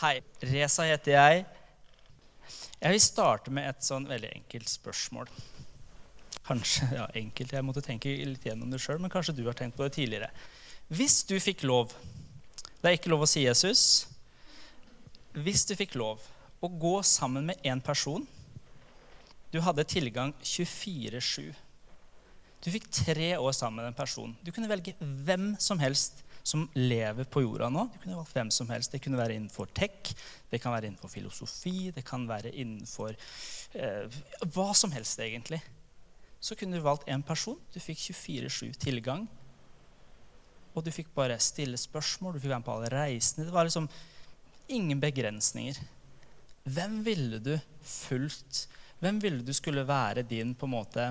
Hei, Reza heter jeg. Jeg vil starte med et sånn veldig enkelt spørsmål. Kanskje ja, enkelt, jeg måtte tenke litt gjennom det sjøl, men kanskje du har tenkt på det tidligere. Hvis du fikk lov Det er ikke lov å si Jesus. Hvis du fikk lov å gå sammen med en person Du hadde tilgang 24-7. Du fikk tre år sammen med en person. Du kunne velge hvem som helst som lever på jorda nå. Det kunne valgt hvem som helst. Det kunne være innenfor tech, det kan være innenfor filosofi, det kan være innenfor eh, hva som helst, egentlig. Så kunne du valgt én person. Du fikk 24-7 tilgang. Og du fikk bare stille spørsmål, du fikk være med på alle reisene. Det var liksom ingen begrensninger. Hvem ville du fulgt? Hvem ville du skulle være din på en måte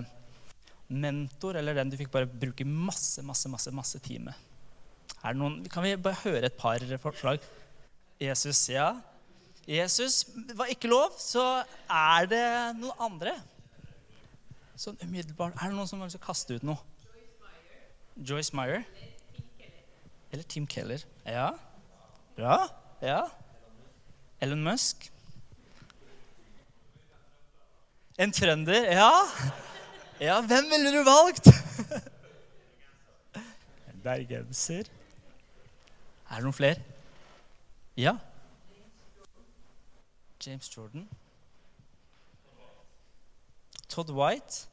mentor, eller den du fikk bare bruke masse, masse, masse, masse tid med? Noen, kan vi bare høre et par forslag? Jesus, ja. Jesus var ikke lov, så er det noen andre. Sånn umiddelbart. Er det noen som har lyst kaste ut noe? Joyce Meyer? Eller Tim Keller? Ja. Bra. Ja. Elon Musk? En trønder? Ja. Ja, hvem ville du valgt? Bergenser. Er det noen flere? Ja? James Jordan. Todd White.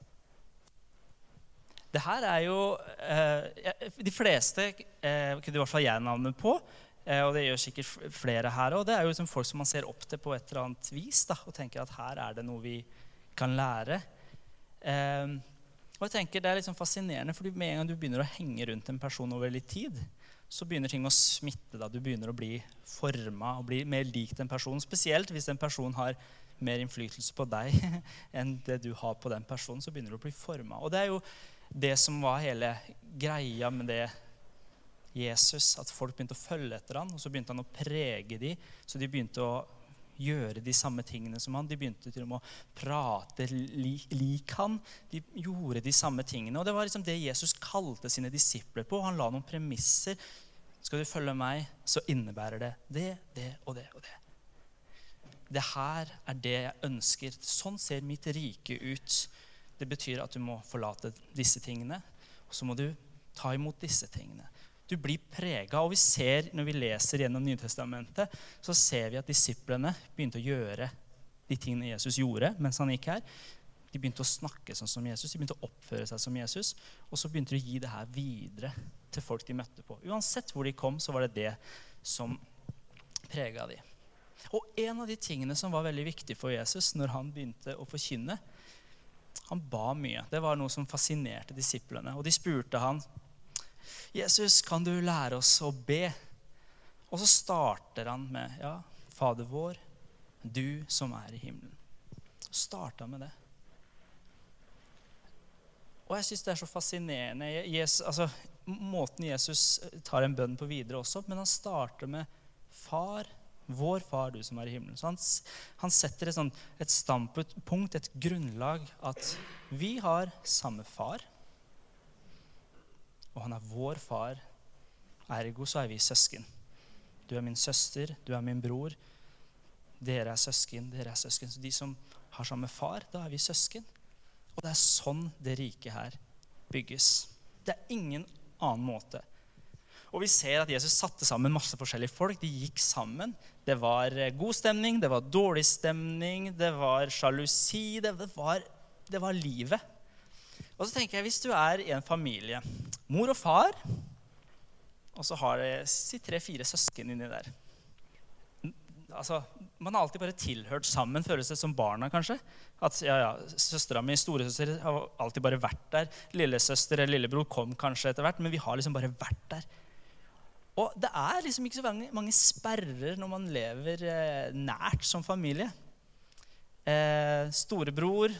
Det her er jo eh, De fleste eh, kunne i hvert fall jeg navnet på. Eh, og det gjør sikkert flere her òg. Det er jo liksom folk som man ser opp til på et eller annet vis. Da, og tenker at her er det noe vi kan lære. Eh, og jeg tenker Det er liksom fascinerende, for med en gang du begynner å henge rundt en person over litt tid, så begynner ting å smitte. deg. Du begynner å bli forma og bli mer lik den personen. Spesielt hvis en person har mer innflytelse på deg enn det du har på den personen. så begynner du å bli forma. Og det er jo det som var hele greia med det Jesus. At folk begynte å følge etter ham, og så begynte han å prege dem. Så de begynte å gjøre de samme tingene som han. De begynte til og med å prate lik, lik han. De gjorde de samme tingene. Og det var liksom det Jesus kalte sine disipler på. Han la noen premisser. Skal du følge meg, så innebærer det det, det og det og det. Det her er det jeg ønsker. Sånn ser mitt rike ut. Det betyr at du må forlate disse tingene. Og så må du ta imot disse tingene. Du blir prega. Og vi ser, når vi leser gjennom Nytestamentet, så ser vi at disiplene begynte å gjøre de tingene Jesus gjorde mens han gikk her. De begynte å snakke sånn som Jesus, de begynte å oppføre seg som Jesus. Og så begynte de å gi det her videre til folk de møtte på. Uansett hvor de kom, så var det det som prega de. Og en av de tingene som var veldig viktig for Jesus når han begynte å forkynne Han ba mye. Det var noe som fascinerte disiplene. Og de spurte han 'Jesus, kan du lære oss å be?' Og så starter han med ja, Fader vår, du som er i himmelen. Starta med det. Og jeg syns det er så fascinerende Jesus, altså, måten Jesus tar en bønn på videre også. Men han starter med Far, vår Far, du som er i himmelen. Så han, han setter et, sånt, et standpunkt, et grunnlag, at vi har samme far og han er vår far. Ergo så er vi søsken. Du er min søster, du er min bror. Dere er søsken, dere er søsken. Så de som har samme far, da er vi søsken. Og det er sånn det riket her bygges. Det er ingen annen måte. Og vi ser at Jesus satte sammen masse forskjellige folk. De gikk sammen. Det var eh, god stemning, det var dårlig stemning, det var sjalusi. Det var, det var livet. Og så tenker jeg, Hvis du er i en familie, mor og far, og så har det tre-fire søsken inni der altså, Man har alltid bare tilhørt sammen, føles det som barna, kanskje. At ja, ja, Søstera mi, storesøster, har alltid bare vært der. Lillesøster eller lillebror kom kanskje etter hvert, men vi har liksom bare vært der. Og det er liksom ikke så mange, mange sperrer når man lever eh, nært som familie. Eh, storebror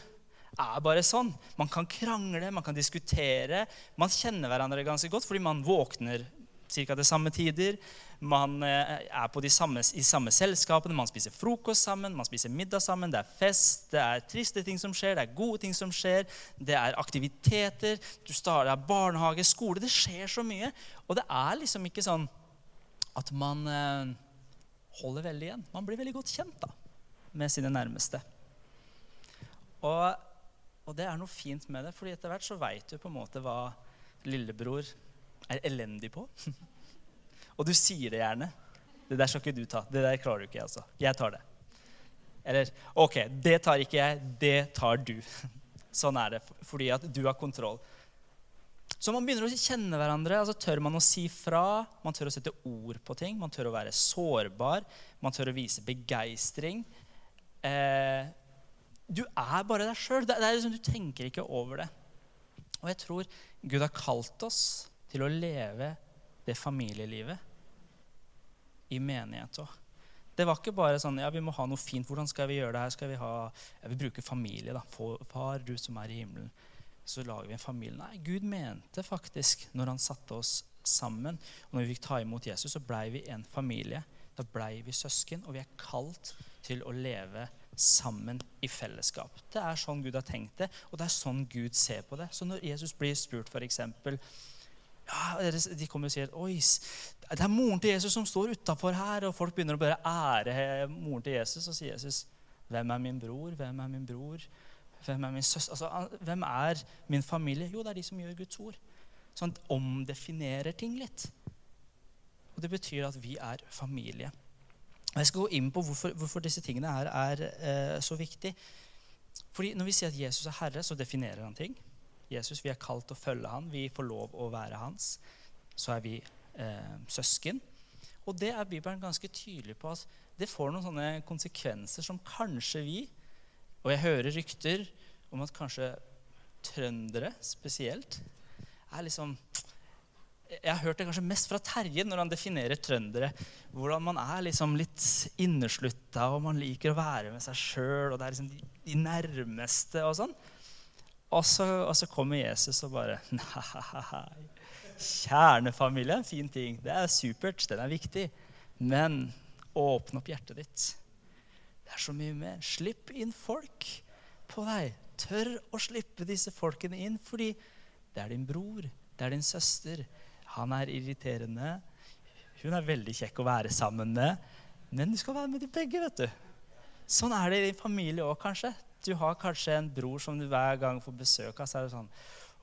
er bare sånn. Man kan krangle, man kan diskutere. Man kjenner hverandre ganske godt fordi man våkner ca. til samme tider. Man eh, er de samme, i samme selskapene, man spiser frokost sammen, man spiser middag sammen. Det er fest, det er triste ting som skjer, det er gode ting som skjer. Det er aktiviteter, du starter, det er barnehage, skole. Det skjer så mye. Og det er liksom ikke sånn at man eh, holder veldig igjen. Man blir veldig godt kjent da, med sine nærmeste. Og, og det er noe fint med det, fordi etter hvert så veit du på en måte hva lillebror er elendig på. og du sier det gjerne. Det der skal ikke du ta. Det der klarer du ikke. altså. Jeg tar det. Eller OK, det tar ikke jeg, det tar du. Sånn er det, fordi at du har kontroll. Så man begynner å kjenne hverandre. altså Tør man å si fra? Man tør å sette ord på ting. Man tør å være sårbar. Man tør å vise begeistring. Eh, du er bare deg sjøl. Liksom, du tenker ikke over det. Og jeg tror Gud har kalt oss til å leve det familielivet i menighet. Det var ikke bare sånn ja, vi må ha noe fint. Hvordan skal vi gjøre det her? Skal vi ha, ja, vi bruker familie, da. Far, du som er i himmelen. Så lager vi en familie. Nei, Gud mente faktisk, når han satte oss sammen, og når vi fikk ta imot Jesus, så blei vi en familie. Da blei vi søsken, og vi er kalt til å leve sammen i fellesskap. Det er sånn Gud har tenkt det, og det er sånn Gud ser på det. Så når Jesus blir spurt, f.eks. Ja, de kommer og sier Oi, det er moren til Jesus som står utafor her. Og folk begynner å bare ære moren til Jesus. Og sier Jesus, 'Hvem er min bror? Hvem er min bror? Hvem er min søster?' Altså, hvem er min familie? Jo, det er de som gjør Guds ord. Sånn at omdefinerer ting litt. Og det betyr at vi er familie. Og Jeg skal gå inn på hvorfor, hvorfor disse tingene her er eh, så viktig. Fordi Når vi sier at Jesus er herre, så definerer han ting. Jesus, Vi er kalt til å følge han. Vi får lov å være hans. Så er vi eh, søsken. Og det er Bibelen ganske tydelig på at det får noen sånne konsekvenser som kanskje vi Og jeg hører rykter om at kanskje trøndere spesielt er liksom jeg har hørt det kanskje mest fra Terje når han definerer trøndere. Hvordan man er liksom litt inneslutta, og man liker å være med seg sjøl. Og det er liksom de, de nærmeste og sånn. Og så, og så, kommer Jesus og bare Nei. Kjernefamilie er en fin ting. Det er supert. Den er viktig. Men åpne opp hjertet ditt. Det er så mye mer. Slipp inn folk på deg. Tør å slippe disse folkene inn, fordi det er din bror, det er din søster. Han er irriterende. Hun er veldig kjekk å være sammen med. Men du skal være med de begge, vet du. Sånn er det i din familie òg, kanskje. Du har kanskje en bror som du hver gang får besøk av. så er det sånn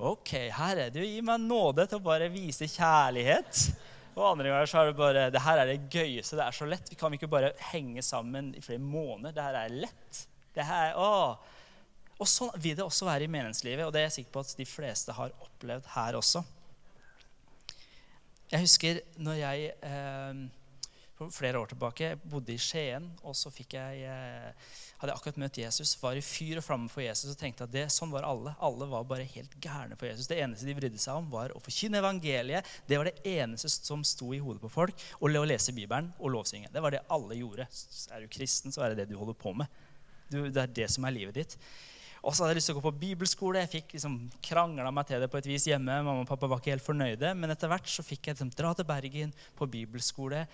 Ok, Herre, du gir meg nåde til å bare vise kjærlighet. Og andre ganger så er det bare Det her er det gøyeste. Det er så lett. Vi kan ikke bare henge sammen i flere måneder. Det her er lett. Det her, å. Og sånn vil det også være i meningslivet, og det er jeg sikker på at de fleste har opplevd her også. Jeg husker når jeg eh, for flere år tilbake bodde i Skien, og så fikk jeg eh, hadde jeg akkurat møtt Jesus, var i fyr og flamme for Jesus og tenkte at det, sånn var alle. Alle var bare helt gærne for Jesus. Det eneste de brydde seg om, var å forkynne evangeliet. Det var det eneste som sto i hodet på folk. Og å lese Bibelen og lovsynge. Det var det alle gjorde. Er du kristen, så er det det du holder på med. Du, det er det som er livet ditt. Og så hadde jeg lyst til å gå på bibelskole. Jeg fikk liksom krangla meg til det på et vis hjemme. Mamma og pappa var ikke helt fornøyde, Men etter hvert så fikk jeg liksom dra til Bergen på bibelskole.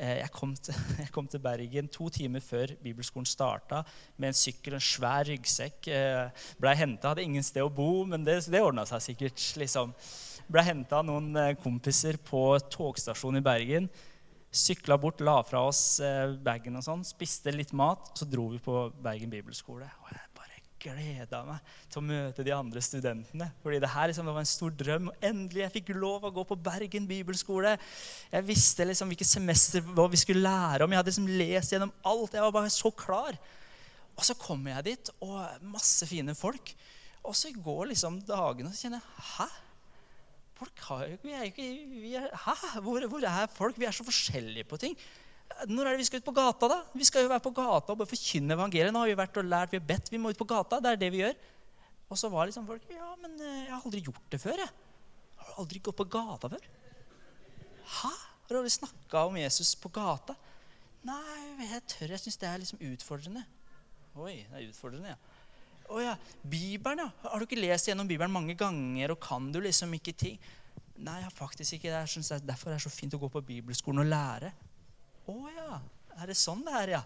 Eh, jeg kom, til, jeg kom, til, Bergen to timer før bibelskolen starta med en sykkel og en svær ryggsekk. Eh, Blei henta, hadde ingen sted å bo, men det, det ordna seg sikkert. liksom. Blei henta av noen eh, kompiser på togstasjonen i Bergen. Sykla bort, la fra oss bagen og sånn, spiste litt mat. Så dro vi på Bergen bibelskole. Og jeg gleda meg til å møte de andre studentene. Fordi det her liksom, var en stor drøm. Og endelig jeg fikk lov å gå på Bergen bibelskole. Jeg visste liksom hvilket semester hva vi skulle lære om. Jeg hadde liksom lest gjennom alt. Jeg var bare så klar. Og så kommer jeg dit, og masse fine folk. Og så går liksom dagene, og så kjenner jeg Hæ? Folk har jo ikke, vi er ikke vi er, Hæ? Hvor, hvor er folk? Vi er så forskjellige på ting. Når er det vi skal ut på gata, da? Vi skal jo være på gata og bare forkynne evangeliet. Nå har vi vært og lært, vi har bedt, vi må ut på gata. Det er det vi gjør. Og så var liksom folk Ja, men eh, jeg har aldri gjort det før, jeg. Har du aldri gått på gata før? Hæ? Har du aldri snakka om Jesus på gata? Nei, jeg tør. Jeg syns det er liksom utfordrende. Oi, det er utfordrende, ja. Å ja. Bibelen, ja. Har du ikke lest gjennom Bibelen mange ganger, og kan du liksom ikke ting? Nei, jeg har faktisk ikke det. Jeg synes det er Derfor er så fint å gå på bibelskolen og lære. Å ja. Er det sånn det er, ja?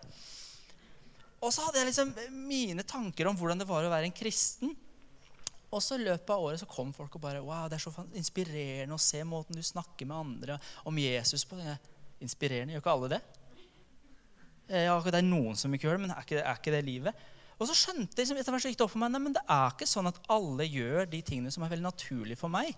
Og så hadde jeg liksom mine tanker om hvordan det var å være en kristen. Og så i løpet av året så kom folk og bare Wow, det er så inspirerende å se måten du snakker med andre om Jesus på. Inspirerende. Gjør ikke alle det? Ja, det er noen som ikke gjør det, men er ikke, er ikke det livet? Og så skjønte jeg liksom, etter hvert så gikk det opp for meg, nei, men det er ikke sånn at alle gjør de tingene som er veldig naturlige for meg.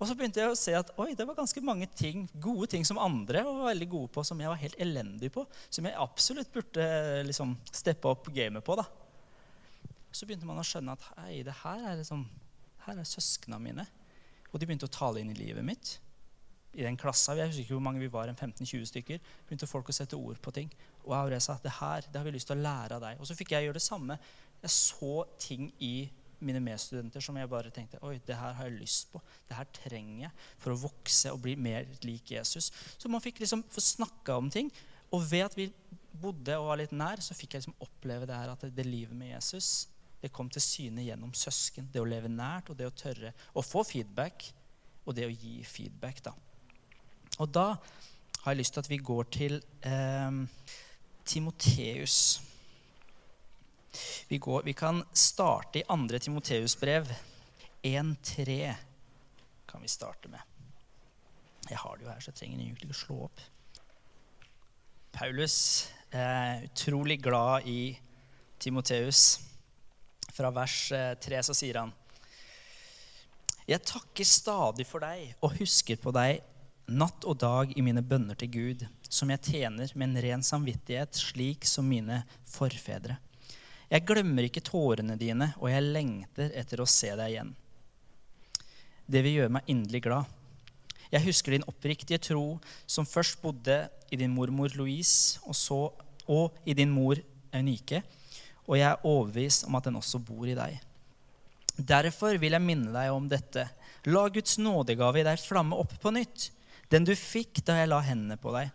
Og så begynte jeg å se at oi, det var ganske mange ting, gode ting som andre var veldig gode på, som jeg var helt elendig på. Som jeg absolutt burde liksom steppe opp gamet på. da. Så begynte man å skjønne at hei, det her er, liksom, her er søsknene mine. Og de begynte å tale inn i livet mitt. I den klassa, jeg husker ikke hvor mange vi var, 15-20 stykker, begynte folk å sette ord på ting. Og jeg sa det her det har vi lyst til å lære av deg. Og så fikk jeg gjøre det samme. Jeg så ting i mine medstudenter som jeg bare tenkte oi, det her har jeg lyst på. Det her trenger jeg for å vokse og bli mer lik Jesus. Så man fikk liksom få snakka om ting. Og ved at vi bodde og var litt nær, så fikk jeg liksom oppleve det her at det, det livet med Jesus det kom til syne gjennom søsken. Det å leve nært og det å tørre å få feedback og det å gi feedback. da. Og da har jeg lyst til at vi går til eh, Timoteus. Vi, går, vi, kan starte i andre Timoteus brev. 1.3 kan vi starte med. Jeg har det jo her, så jeg trenger egentlig ikke å slå opp. Paulus er utrolig glad i Timoteus. Fra vers 3 eh, så sier han Jeg takker stadig for deg og husker på deg natt og dag i mine bønner til Gud, som jeg tjener med en ren samvittighet, slik som mine forfedre. Jeg glemmer ikke tårene dine, og jeg lengter etter å se deg igjen. Det vil gjøre meg inderlig glad. Jeg husker din oppriktige tro, som først bodde i din mormor Louise, og, så, og i din mor Eunike, og jeg er overbevist om at den også bor i deg. Derfor vil jeg minne deg om dette. La Guds nådegave i deg flamme opp på nytt den du fikk da jeg la hendene på deg.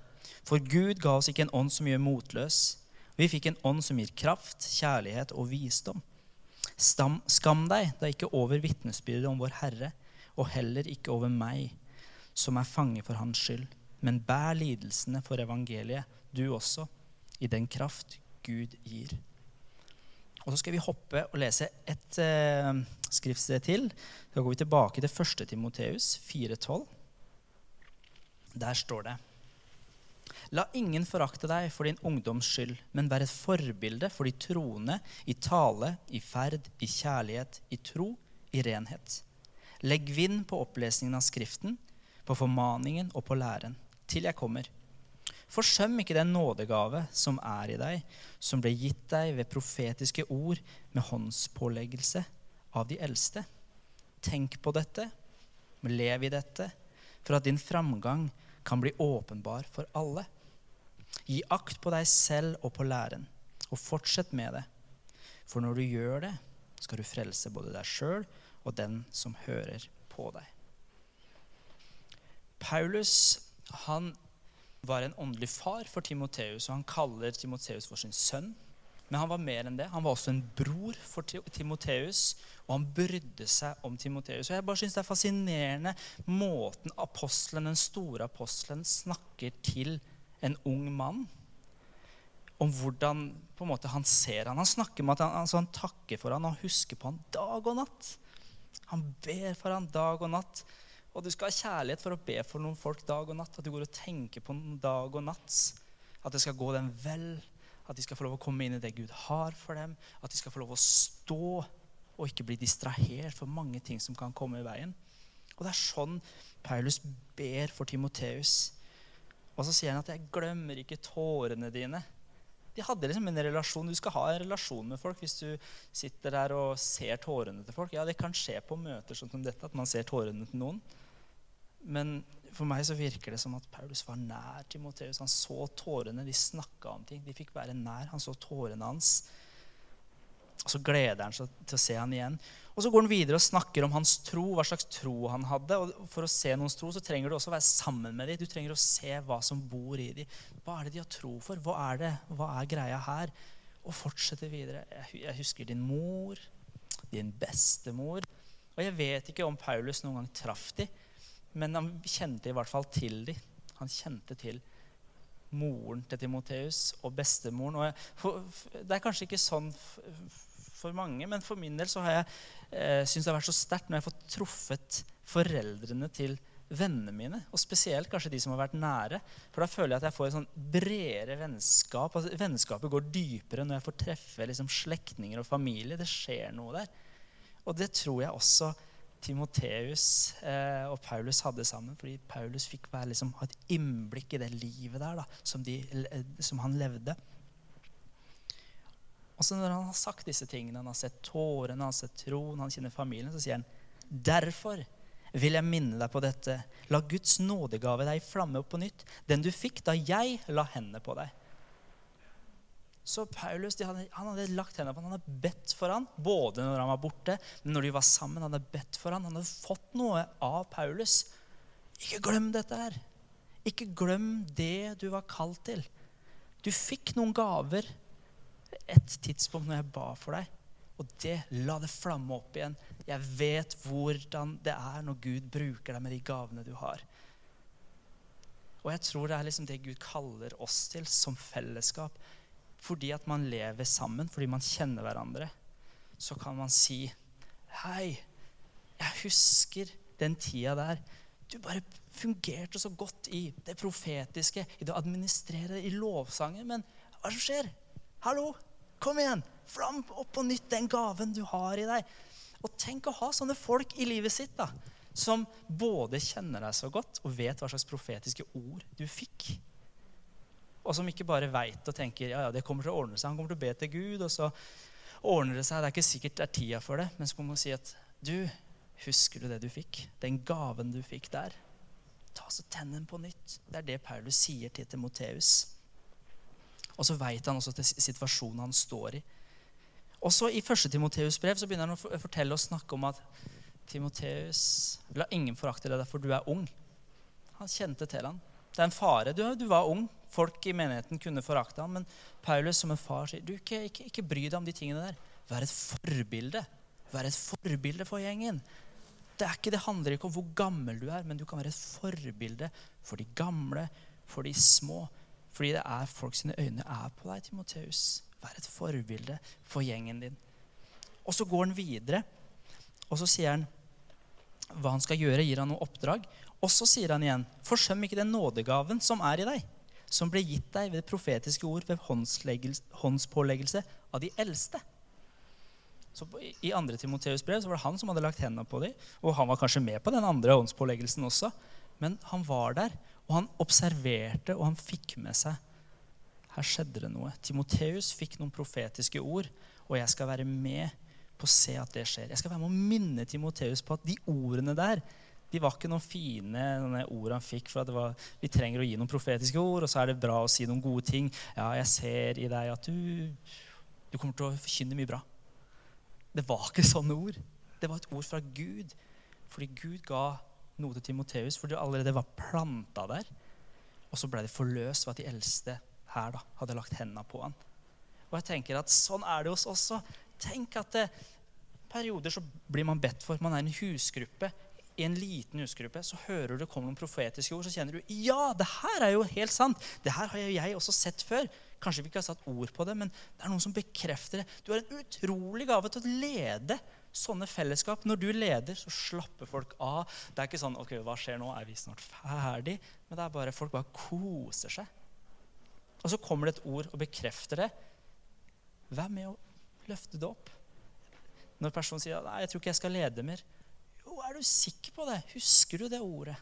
For Gud ga oss ikke en ånd som gjør motløs. Vi fikk en ånd som gir kraft, kjærlighet og visdom. Stam, skam deg da ikke over vitnesbyrdet om vår Herre, og heller ikke over meg, som er fange for Hans skyld. Men bær lidelsene for evangeliet, du også, i den kraft Gud gir. Og Så skal vi hoppe og lese et eh, skriftsted til. Da går vi tilbake til 1. Timoteus 4,12. Der står det La ingen forakte deg for din ungdoms skyld, men vær et forbilde for de troende i tale, i ferd, i kjærlighet, i tro, i renhet. Legg vind på opplesningen av Skriften, på formaningen og på læren, til jeg kommer. Forsøm ikke den nådegave som er i deg, som ble gitt deg ved profetiske ord med håndspåleggelse av de eldste. Tenk på dette, lev i dette, for at din framgang kan bli åpenbar for alle. Gi akt på deg selv og på læren, og fortsett med det. For når du gjør det, skal du frelse både deg sjøl og den som hører på deg. Paulus han var en åndelig far for Timoteus, og han kaller Timoteus for sin sønn. Men han var mer enn det. Han var også en bror for Timoteus, og han brydde seg om Timoteus. Og jeg bare synes Det er fascinerende måten apostelen, den store apostelen snakker til en ung mann. Om hvordan på en måte han ser han. Han snakker med at han, altså han takker for han og husker på han dag og natt. Han ber for han dag og natt. Og du skal ha kjærlighet for å be for noen folk dag og natt. At du går og tenker på noen dag og natt. At det skal gå dem vel. At de skal få lov å komme inn i det Gud har for dem. At de skal få lov å stå og ikke bli distrahert for mange ting som kan komme i veien. Og Det er sånn Paulus ber for Timoteus. Og så sier han at 'jeg glemmer ikke tårene dine'. De hadde liksom en relasjon. Du skal ha en relasjon med folk hvis du sitter der og ser tårene til folk. Ja, det kan skje på møter sånn som dette, at man ser tårene til noen. Men for meg så virker det som at Paulus var nær Timoteus. Han så tårene, de snakka om ting. De fikk være nær. Han så tårene hans. Og så gleder han seg til å se han igjen. Og så går han videre og snakker om hans tro, hva slags tro han hadde. Og For å se noens tro så trenger du også å være sammen med dem. Du trenger å se hva som bor i dem. Hva er det de har tro for? Hva er det? Hva er greia her? Og fortsette videre. Jeg husker din mor, din bestemor. Og jeg vet ikke om Paulus noen gang traff dem, men han kjente i hvert fall til dem. Han kjente til moren til Timoteus og bestemoren. Og jeg, for, det er kanskje ikke sånn for mange, men for min del så har jeg eh, syntes det har vært så sterkt når jeg har fått truffet foreldrene til vennene mine, og spesielt kanskje de som har vært nære. For da føler jeg at jeg får et sånn bredere vennskap. Altså, vennskapet går dypere når jeg får treffe liksom, slektninger og familie. Det skjer noe der. Og det tror jeg også Timoteus eh, og Paulus hadde sammen. Fordi Paulus fikk være, liksom, ha et innblikk i det livet der da, som, de, som han levde. Og så når han har sagt disse tingene, han har sett tårene, han har sett troen, han kjenner familien, så sier han derfor vil jeg minne deg på dette. La Guds nådegave deg flamme opp på nytt, den du fikk da jeg la hendene på deg. Så Paulus hadde, han hadde lagt hendene på han, hadde bedt for han, både når han var borte, men når de var sammen. Han hadde bedt for han, han hadde fått noe av Paulus. Ikke glem dette her. Ikke glem det du var kalt til. Du fikk noen gaver et tidspunkt når jeg ba for deg. Og det, la det flamme opp igjen. Jeg vet hvordan det er når Gud bruker deg med de gavene du har. Og jeg tror det er liksom det Gud kaller oss til som fellesskap. Fordi at man lever sammen, fordi man kjenner hverandre, så kan man si Hei, jeg husker den tida der. Du bare fungerte så godt i det profetiske, i det å administrere, i lovsangen. Men hva som skjer? Hallo, kom igjen! Flam opp på nytt den gaven du har i deg. Og tenk å ha sånne folk i livet sitt da, som både kjenner deg så godt og vet hva slags profetiske ord du fikk. Og som ikke bare veit og tenker ja, ja, det kommer til å ordne seg. Han kommer til å be til Gud, og så ordner det seg. Det er ikke sikkert det er tida for det, men så kommer man si at du, husker du det du fikk? Den gaven du fikk der? Ta så Tenn den på nytt. Det er det Paulus sier til Timoteus. Og så veit han også til situasjonen han står i. Også I 1. Timoteus brev så begynner han å fortelle og snakke om at Timoteus la ingen forakte deg derfor du er ung. Han kjente til han. Det er en fare. Du, du, var ung. Folk i menigheten kunne forakte ham, men Paulus som en far sier du, ikke, ikke, ikke bry deg om de tingene der. Vær et forbilde. Vær et forbilde for gjengen. Det, ikke, det handler ikke om hvor gammel du er, men du kan være et forbilde for de gamle, for de små. Fordi det er folk sine øyne er på deg, Timoteus. Vær et forbilde for gjengen din. Og så går han videre, og så sier han hva han skal gjøre. Gir han noe oppdrag. Og så sier han igjen, forsøm ikke den nådegaven som er i deg, som ble gitt deg ved det profetiske ord ved håndspåleggelse av de eldste. Så I andre Timoteus brev så var det han som hadde lagt hendene på dem. Og han var kanskje med på den andre håndspåleggelsen også. Men han var der, og han observerte, og han fikk med seg Her skjedde det noe. Timoteus fikk noen profetiske ord, og jeg skal være med på å se at det skjer. Jeg skal være med å minne Timoteus på at de ordene der de var ikke noen fine ord han fikk. for var, Vi trenger å gi noen profetiske ord, og så er det bra å si noen gode ting. Ja, jeg ser i deg at du, du kommer til å forkynne mye bra. Det var ikke sånne ord. Det var et ord fra Gud. Fordi Gud ga noe til Timoteus, for det allerede var planta der. Og så ble det forløst ved at de eldste her da, hadde lagt hendene på han. Og jeg tenker at Sånn er det hos oss også. Tenk at det, eh, perioder så blir man bedt for. Man er en husgruppe. I en liten husgruppe så hører du det kommer noen profetiske ord, så kjenner du ja, det her er jo helt sant. Det her har jeg også sett før. Kanskje vi ikke har satt ord på det, men det er noen som bekrefter det. Du har en utrolig gave til å lede sånne fellesskap. Når du leder, så slapper folk av. Det er ikke sånn ok, hva skjer nå? Er vi snart ferdig? Men det er bare folk bare koser seg. Og så kommer det et ord og bekrefter det. Vær med å løfte det opp. Når personen sier nei, jeg tror ikke jeg skal lede mer. Er du sikker på det? Husker du det ordet?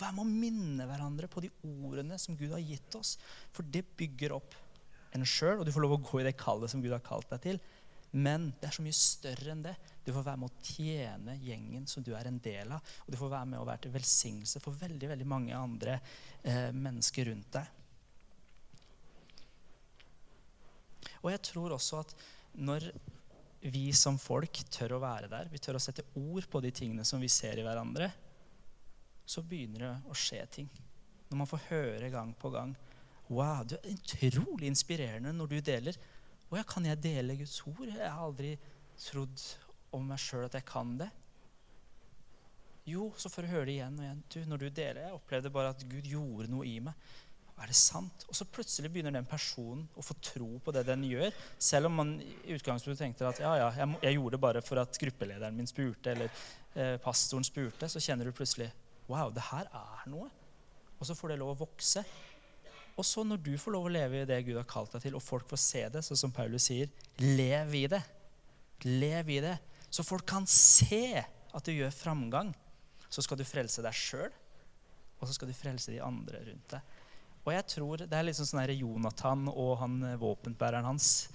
Vær med å minne hverandre på de ordene som Gud har gitt oss. For det bygger opp en sjøl, og du får lov å gå i det kallet som Gud har kalt deg til. Men det er så mye større enn det. Du får være med å tjene gjengen som du er en del av. Og du får være med å være til velsignelse for veldig veldig mange andre eh, mennesker rundt deg. Og jeg tror også at når vi som folk tør å være der, vi tør å sette ord på de tingene som vi ser i hverandre, så begynner det å skje ting. Når man får høre gang på gang Wow, du er utrolig inspirerende når du deler. Å ja, kan jeg dele Guds ord? Jeg har aldri trodd om meg sjøl at jeg kan det. Jo, så får du høre det igjen og igjen. Du, når du deler, Jeg opplevde bare at Gud gjorde noe i meg. Er det sant? Og så plutselig begynner den personen å få tro på det den gjør. Selv om man i utgangspunktet tenkte at ja, ja, jeg, jeg gjorde det bare for at gruppelederen min spurte, eller eh, pastoren spurte, så kjenner du plutselig Wow, det her er noe. Og så får det lov å vokse. Og så når du får lov å leve i det Gud har kalt deg til, og folk får se det, så som Paulus sier, lev i det. Lev i det. Så folk kan se at du gjør framgang. Så skal du frelse deg sjøl, og så skal du frelse de andre rundt deg. Og jeg tror Det er liksom sånn Jonathan og han eh, våpenbæreren hans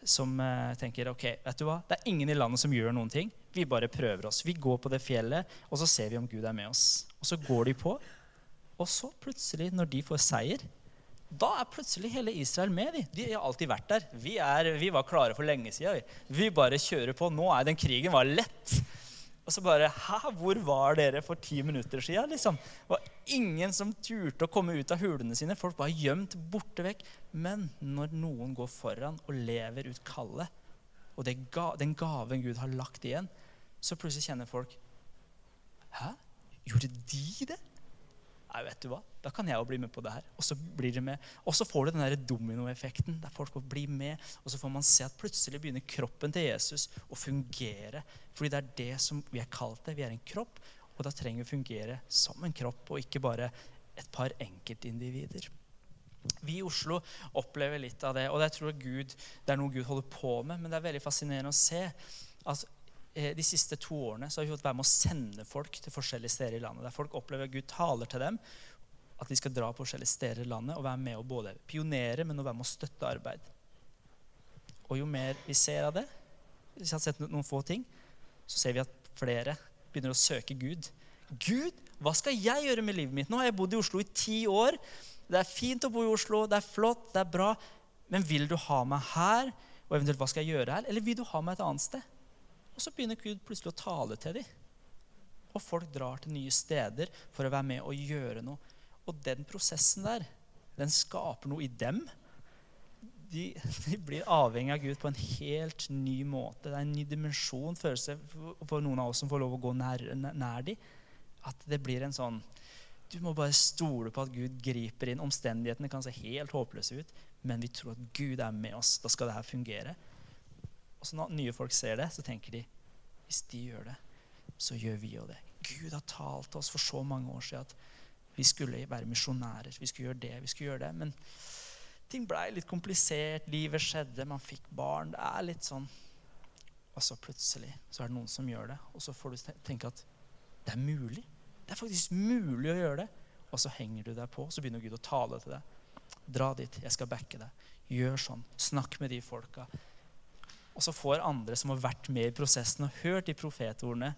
som eh, tenker ok, vet du hva, det er ingen i landet som gjør noen ting. Vi bare prøver oss. Vi går på det fjellet, og så ser vi om Gud er med oss. Og så går de på, og så plutselig, når de får seier, da er plutselig hele Israel med. De, de har alltid vært der. Vi, er, vi var klare for lenge siden. Vi. vi bare kjører på. Nå er den krigen var lett. Og så bare Hæ, hvor var dere for ti minutter siden? Liksom? Det var ingen som turte å komme ut av hulene sine. Folk var gjemt borte vekk. Men når noen går foran og lever ut kallet, og ga, den gaven Gud har lagt igjen, så plutselig kjenner folk Hæ? Gjorde de det? Nei, vet du hva? Da kan jeg jo bli med på det her. Og så blir det med. Og så får du den der dominoeffekten der folk får bli med. Og så får man se at plutselig begynner kroppen til Jesus å fungere. Fordi det er det som vi er kalt det. Vi er en kropp, og da trenger vi å fungere som en kropp, og ikke bare et par enkeltindivider. Vi i Oslo opplever litt av det, og jeg tror Gud, det er noe Gud holder på med. Men det er veldig fascinerende å se at de siste to årene så har vi fått være med å sende folk til forskjellige steder i landet. Der folk opplever at Gud taler til dem, at de skal dra på forskjellige steder i landet og være med å både pionere, men å være med å støtte arbeid. Og jo mer vi ser av det, hvis jeg har sett noen få ting, så ser vi at flere begynner å søke Gud. Gud, hva skal jeg gjøre med livet mitt? Nå har jeg bodd i Oslo i ti år. Det er fint å bo i Oslo, det er flott, det er bra. Men vil du ha meg her? Og eventuelt hva skal jeg gjøre her? Eller vil du ha meg et annet sted? Og så begynner Gud plutselig å tale til dem. Og folk drar til nye steder for å være med og gjøre noe. Og den prosessen der, den skaper noe i dem. De, de, blir avhengig av Gud på en helt ny måte. Det er en ny dimensjon følelse for noen av oss som får lov å gå nær, nær dem. At det blir en sånn Du må bare stole på at Gud griper inn. Omstendighetene kan se helt håpløse ut, men vi tror at Gud er med oss. Da skal det her fungere. Og så når nye folk ser det, så tenker de hvis de gjør det, så gjør vi jo det. Gud har talt til oss for så mange år siden at vi skulle være misjonærer. Vi skulle gjøre det, vi skulle gjøre det. Men ting blei litt komplisert. Livet skjedde, man fikk barn. Det er litt sånn Og så plutselig så er det noen som gjør det. Og så får du tenke at det er mulig. Det er faktisk mulig å gjøre det. Og så henger du deg på, så begynner Gud å tale til deg. Dra dit. Jeg skal backe deg. Gjør sånn. Snakk med de folka. Og så får andre som har vært med i prosessen og hørt de profetordene,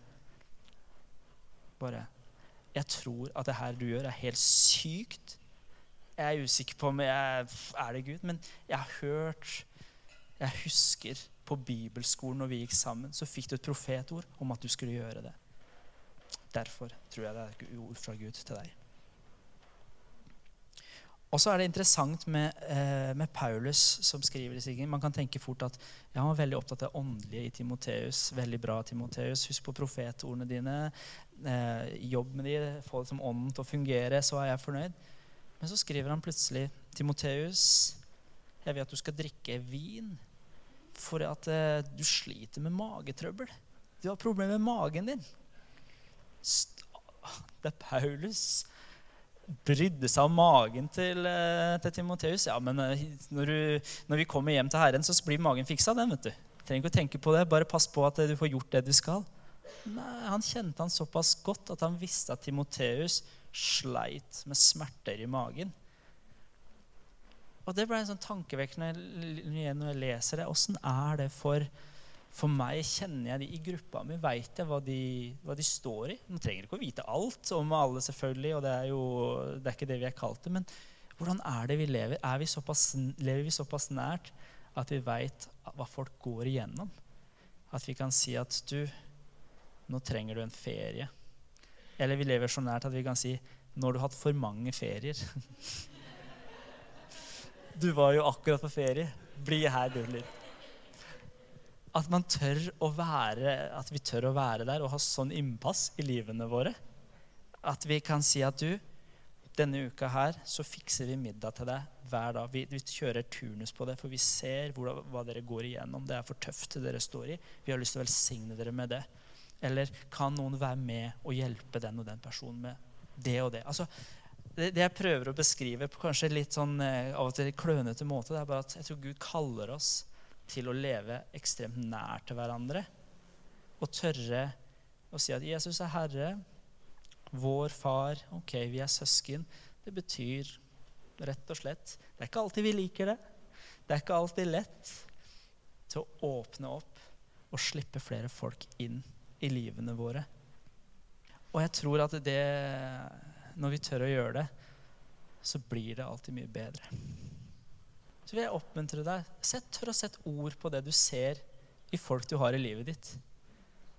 bare Jeg tror at det her du gjør, er helt sykt. Jeg er usikker på om jeg er det Gud, men jeg har hørt Jeg husker på bibelskolen når vi gikk sammen, så fikk du et profetord om at du skulle gjøre det. Derfor tror jeg det er ord fra Gud til deg. Og så er det interessant med, eh, med Paulus som skriver i Siggen. Man kan tenke fort at ja, han var veldig opptatt av åndelige i Timoteus. Veldig bra, Timoteus. Husk på profetordene dine. Eh, jobb med de, få det som ånden til å fungere, så er jeg fornøyd. Men så skriver han plutselig Timoteus, jeg vil at du skal drikke vin for at eh, du sliter med magetrøbbel. Du har problemer med magen din. Det er Paulus brydde seg om magen til, eh, til Timoteus. Ja, men eh, når, du, når, vi kommer hjem til Herren, så blir magen fiksa. den, vet du. Trenger ikke å tenke på det. Bare pass på at du får gjort det du skal. Nei, Han kjente han såpass godt at han visste at Timoteus sleit med smerter i magen. Og Det ble en sånn tankevekkende når jeg leser det. Åssen er det for for meg kjenner jeg de i gruppa mi, veit jeg hva de, hva de, står i. Man trenger ikke å vite alt om alle, selvfølgelig, og det er jo det er ikke det vi er kalt til. Men hvordan er det vi lever? Vi såpass, lever vi såpass nært at vi veit hva folk går igjennom? At vi kan si at du, nå trenger du en ferie. Eller vi lever så nært at vi kan si nå har du hatt for mange ferier. du var jo akkurat på ferie. Bli her, du litt. At, være, at vi tør å være der og ha sånn innpass i livene våre. At vi kan si at du, denne uka her så fikser vi middag til deg hver dag. Vi, vi kjører turnus på det, for vi ser hvor, hva dere går igjennom. Det er for tøft det dere står i. Vi har lyst til å velsigne dere med det. Eller kan noen være med og hjelpe den og den personen med det og det. Altså, det, det, jeg prøver å beskrive på kanskje litt sånn eh, av og til klønete måte, det er bare at jeg tror Gud kaller oss til å leve ekstremt nær til hverandre. Og tørre å si at Jesus er Herre, vår far, ok, vi er søsken. Det betyr rett og slett Det er ikke alltid vi liker det. Det er ikke alltid lett til å åpne opp og slippe flere folk inn i livene våre. Og jeg tror at det Når vi tør å gjøre det, så blir det alltid mye bedre. Vil jeg oppmuntre deg. Sett, tør å sette ord på det du ser i folk du har i livet ditt.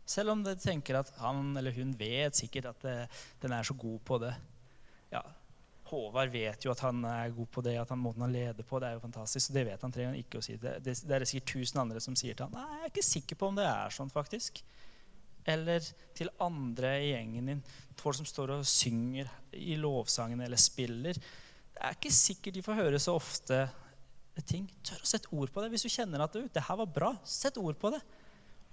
Selv om du tenker at han eller hun vet sikkert at det, den er så god på det. Ja, Håvard vet jo at han er god på det, at han måten han leder på, det er jo fantastisk. Og Det vet han trenger han ikke å si. Det, det, det er sikkert tusen andre som sier til han, nei, jeg er ikke sikker på om det er sånn, faktisk. Eller til andre i gjengen din, folk som står og synger i lovsangen eller spiller. Det er ikke sikkert de får høre så ofte ting. Tør å sette ord på det. Hvis du kjenner at det her var bra, sett ord på det.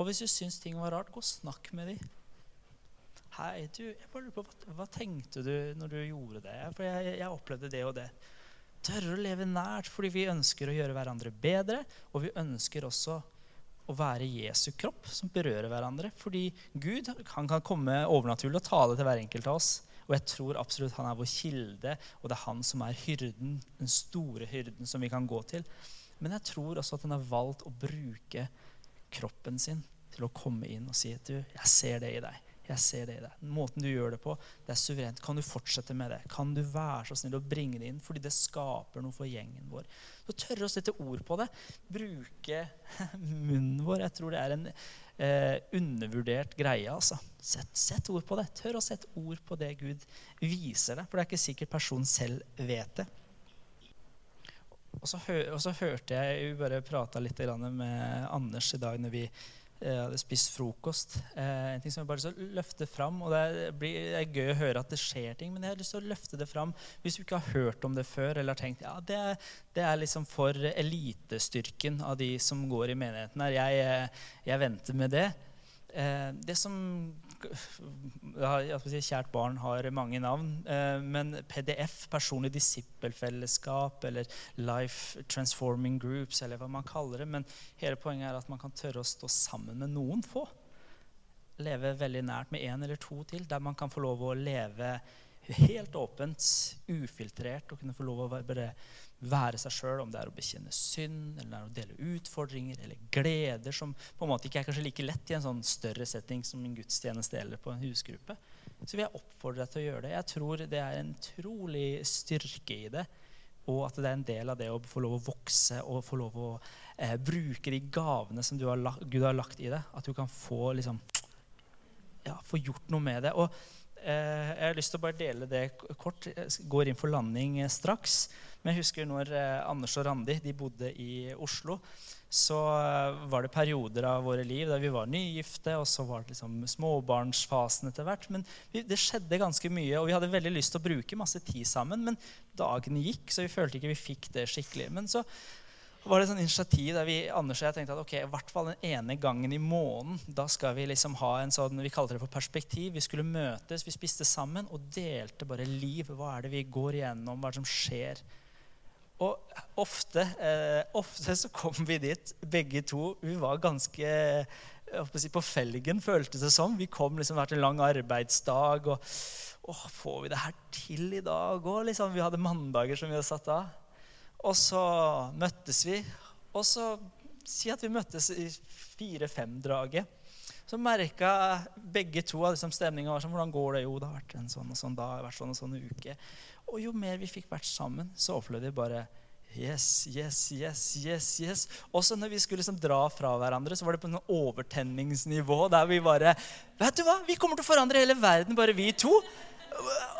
Og hvis du syns ting var rart, gå og snakk med dem. Hei, du, jeg bare lurer på, hva, hva, tenkte du når du gjorde det? For jeg, jeg opplevde det og det. Tørre å leve nært fordi vi ønsker å gjøre hverandre bedre. Og vi ønsker også å være Jesu kropp som berører hverandre. Fordi Gud han kan komme overnaturlig og tale til hver enkelt av oss. Og jeg tror absolutt han er vår kilde, og det er han som er hyrden, den store hyrden som vi kan gå til. Men jeg tror også at han har valgt å bruke kroppen sin til å komme inn og si at du, jeg ser det i deg. Jeg ser det i deg. Måten du gjør det på, det er suverent. Kan du fortsette med det? Kan du være så snill å bringe det inn? Fordi det skaper noe for gjengen vår. Så tørre å sette ord på det. Bruke munnen vår. Jeg tror det er en eh, undervurdert greie. altså. Sett, sett, ord på det. Tør å sette ord på det Gud viser deg. For det er ikke sikkert personen selv vet det. Og så, og så hørte jeg Vi bare prata litt med Anders i dag når vi jeg hadde spist frokost. Eh, en ting som jeg bare så løfte fram. og det, blir, det, er gøy å høre at det skjer ting, men jeg har lyst til å løfte det fram hvis du ikke har hørt om det før eller har tenkt ja, det, det er liksom for elitestyrken av de som går i menigheten her. Jeg, eh, jeg venter med det. Eh, det som si, Kjært barn har mange navn. Eh, men PDF, personlig disippelfellesskap, eller Life Transforming Groups, eller hva man kaller det. Men hele poenget er at man kan tørre å stå sammen med noen få. Leve veldig nært med én eller to til, der man kan få lov å leve helt åpent, ufiltrert, og kunne få lov å bare være seg sjøl, om det er å bekjenne synd, eller er å dele utfordringer eller gleder, som på en måte ikke er kanskje like lett i en sånn større setting som en gudstjeneste eller på en husgruppe. Så vil jeg oppfordre deg til å gjøre det. Jeg tror det er en trolig styrke i det. Og at det er en del av det å få lov å vokse og få lov å eh, bruke de gavene som har lagt, Gud har lagt i det. At du kan få, liksom, ja, få gjort noe med det. Og Jeg har lyst til å bare dele det kort. Jeg går inn for landing eh, straks. Men jeg husker når eh, Anders og Randi de bodde i Oslo, så eh, var det perioder av våre liv der vi var nygifte, og så var det liksom småbarnsfasen etter hvert. Men det skjedde ganske mye, og vi hadde veldig lyst til å bruke masse tid sammen. Men dagene gikk, så vi følte ikke vi fikk det skikkelig. Men så var det et sånn initiativ der vi Anders og jeg tenkte at ok, i hvert fall den ene gangen i måneden da skal vi liksom ha en sånn vi kalte det for perspektiv. Vi skulle møtes, vi spiste sammen og delte bare liv. Hva er det vi går igjennom? Hva er det som skjer? Og ofte, eh, ofte så kom vi dit, begge to. Vi var ganske si, på felgen, føltes det som. Vi kom liksom vært en lang arbeidsdag. og å, Får vi det her til i dag òg? Liksom, vi hadde mandager som vi hadde satt av. Og så møttes vi. Og så si at vi møttes i fire-fem-draget. Så merka begge to at liksom, stemninga var sånn Hvordan går det? Jo, det har vært en sånn og sånn dag, vært sånn og sånn uke. Og jo mer vi fikk vært sammen, så opplevde vi bare Yes, yes, yes, yes, yes. Også når vi skulle liksom dra fra hverandre, så var det på noe overtenningsnivå der vi bare Vet du hva? Vi kommer til å forandre hele verden, bare vi to.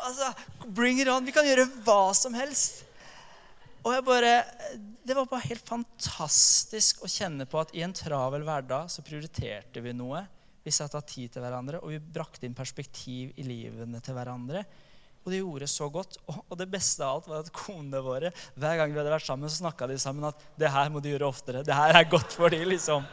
Altså, Bring it on. Vi kan gjøre hva som helst. Og jeg bare, Det var bare helt fantastisk å kjenne på at i en travel hverdag så prioriterte vi noe. Vi satte av tid til hverandre, og vi brakte inn perspektiv i livene til hverandre. Og de gjorde så godt. Og det beste av alt var at konene våre hver gang vi hadde vært sammen, så snakka de sammen at 'det her må du gjøre oftere'. Det her er godt for de, liksom.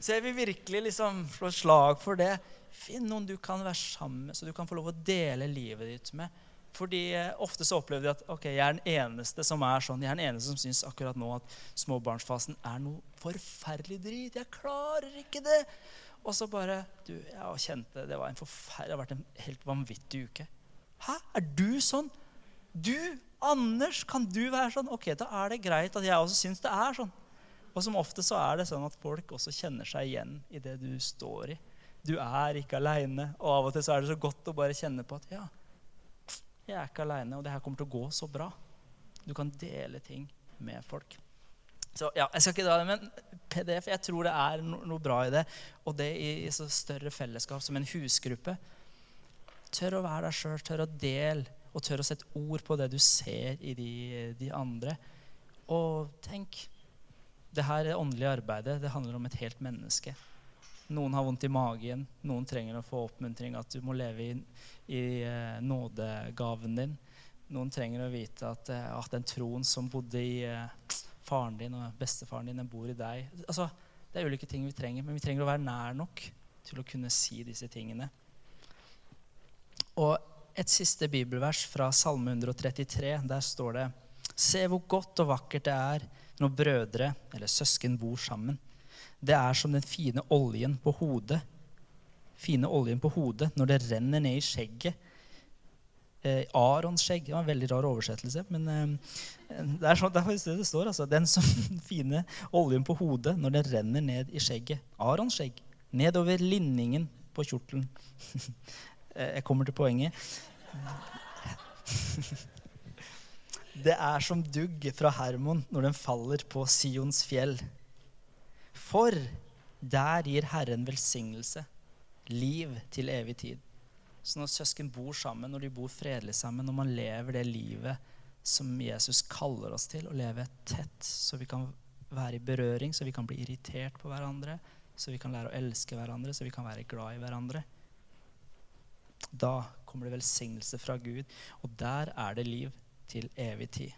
Så jeg vil virkelig liksom slå slag for det. finn noen du kan være sammen med, så du kan få lov å dele livet ditt med. Fordi eh, Ofte så opplever de at ok, jeg er den eneste som er sånn. Jeg er den eneste som syns akkurat nå at småbarnsfasen er noe forferdelig drit. Jeg klarer ikke det. Og så bare du, Jeg kjente det var en forferdelig, det har vært en helt vanvittig uke. Hæ? Er du sånn? Du, Anders, kan du være sånn? Ok, da er det greit at jeg også syns det er sånn. Og som ofte så er det sånn at folk også kjenner seg igjen i det du står i. Du er ikke aleine. Og av og til så er det så godt å bare kjenne på at ja, jeg er ikke aleine, og det her kommer til å gå så bra. Du kan dele ting med folk. Så ja, Jeg skal ikke dra det, men PDF, jeg tror det er no noe bra i det. Og det i, i så større fellesskap som en husgruppe. Tør å være deg sjøl, tør å dele, og tør å sette ord på det du ser i de, de andre. Og tenk det her åndelige arbeidet det handler om et helt menneske. Noen har vondt i magen, noen trenger å få oppmuntring at du må leve i, i uh, nådegaven din. Noen trenger å vite at, uh, at den troen som bodde i uh, faren din og bestefaren din, den bor i deg. Altså, det er ulike ting vi trenger, men vi trenger å være nær nok til å kunne si disse tingene. Og et siste bibelvers fra Salme 133, der står det Se hvor godt og vakkert det er når brødre eller søsken bor sammen. Det er som den fine oljen på hodet. Fine oljen på hodet når det renner ned i skjegget. Eh, Arons skjegg. Det var en veldig rar oversettelse. Men eh, det er sånn, det er det står. altså. Den som fine oljen på hodet når det renner ned i skjegget. Arons skjegg. Nedover linningen på kjortelen. eh, jeg kommer til poenget. Det er som dugg fra Hermon når den faller på Sions fjell. For der gir Herren velsignelse, liv til evig tid. Så når søsken bor sammen, når de bor fredelig sammen, når man lever det livet som Jesus kaller oss til, å leve tett, så vi kan være i berøring, så vi kan bli irritert på hverandre, så vi kan lære å elske hverandre, så vi kan være glad i hverandre Da kommer det velsignelse fra Gud, og der er det liv til evig tid.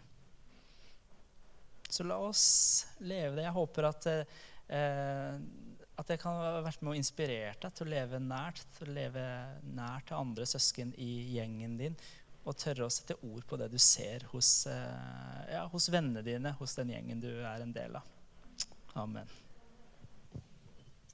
Så la oss leve det. Jeg håper at eh, at jeg kan ha vært med og inspirert deg til å leve nært, til å leve nært til andre søsken i gjengen din. Og tørre å sette ord på det du ser hos, eh, ja, hos vennene dine, hos den gjengen du er en del av. Amen.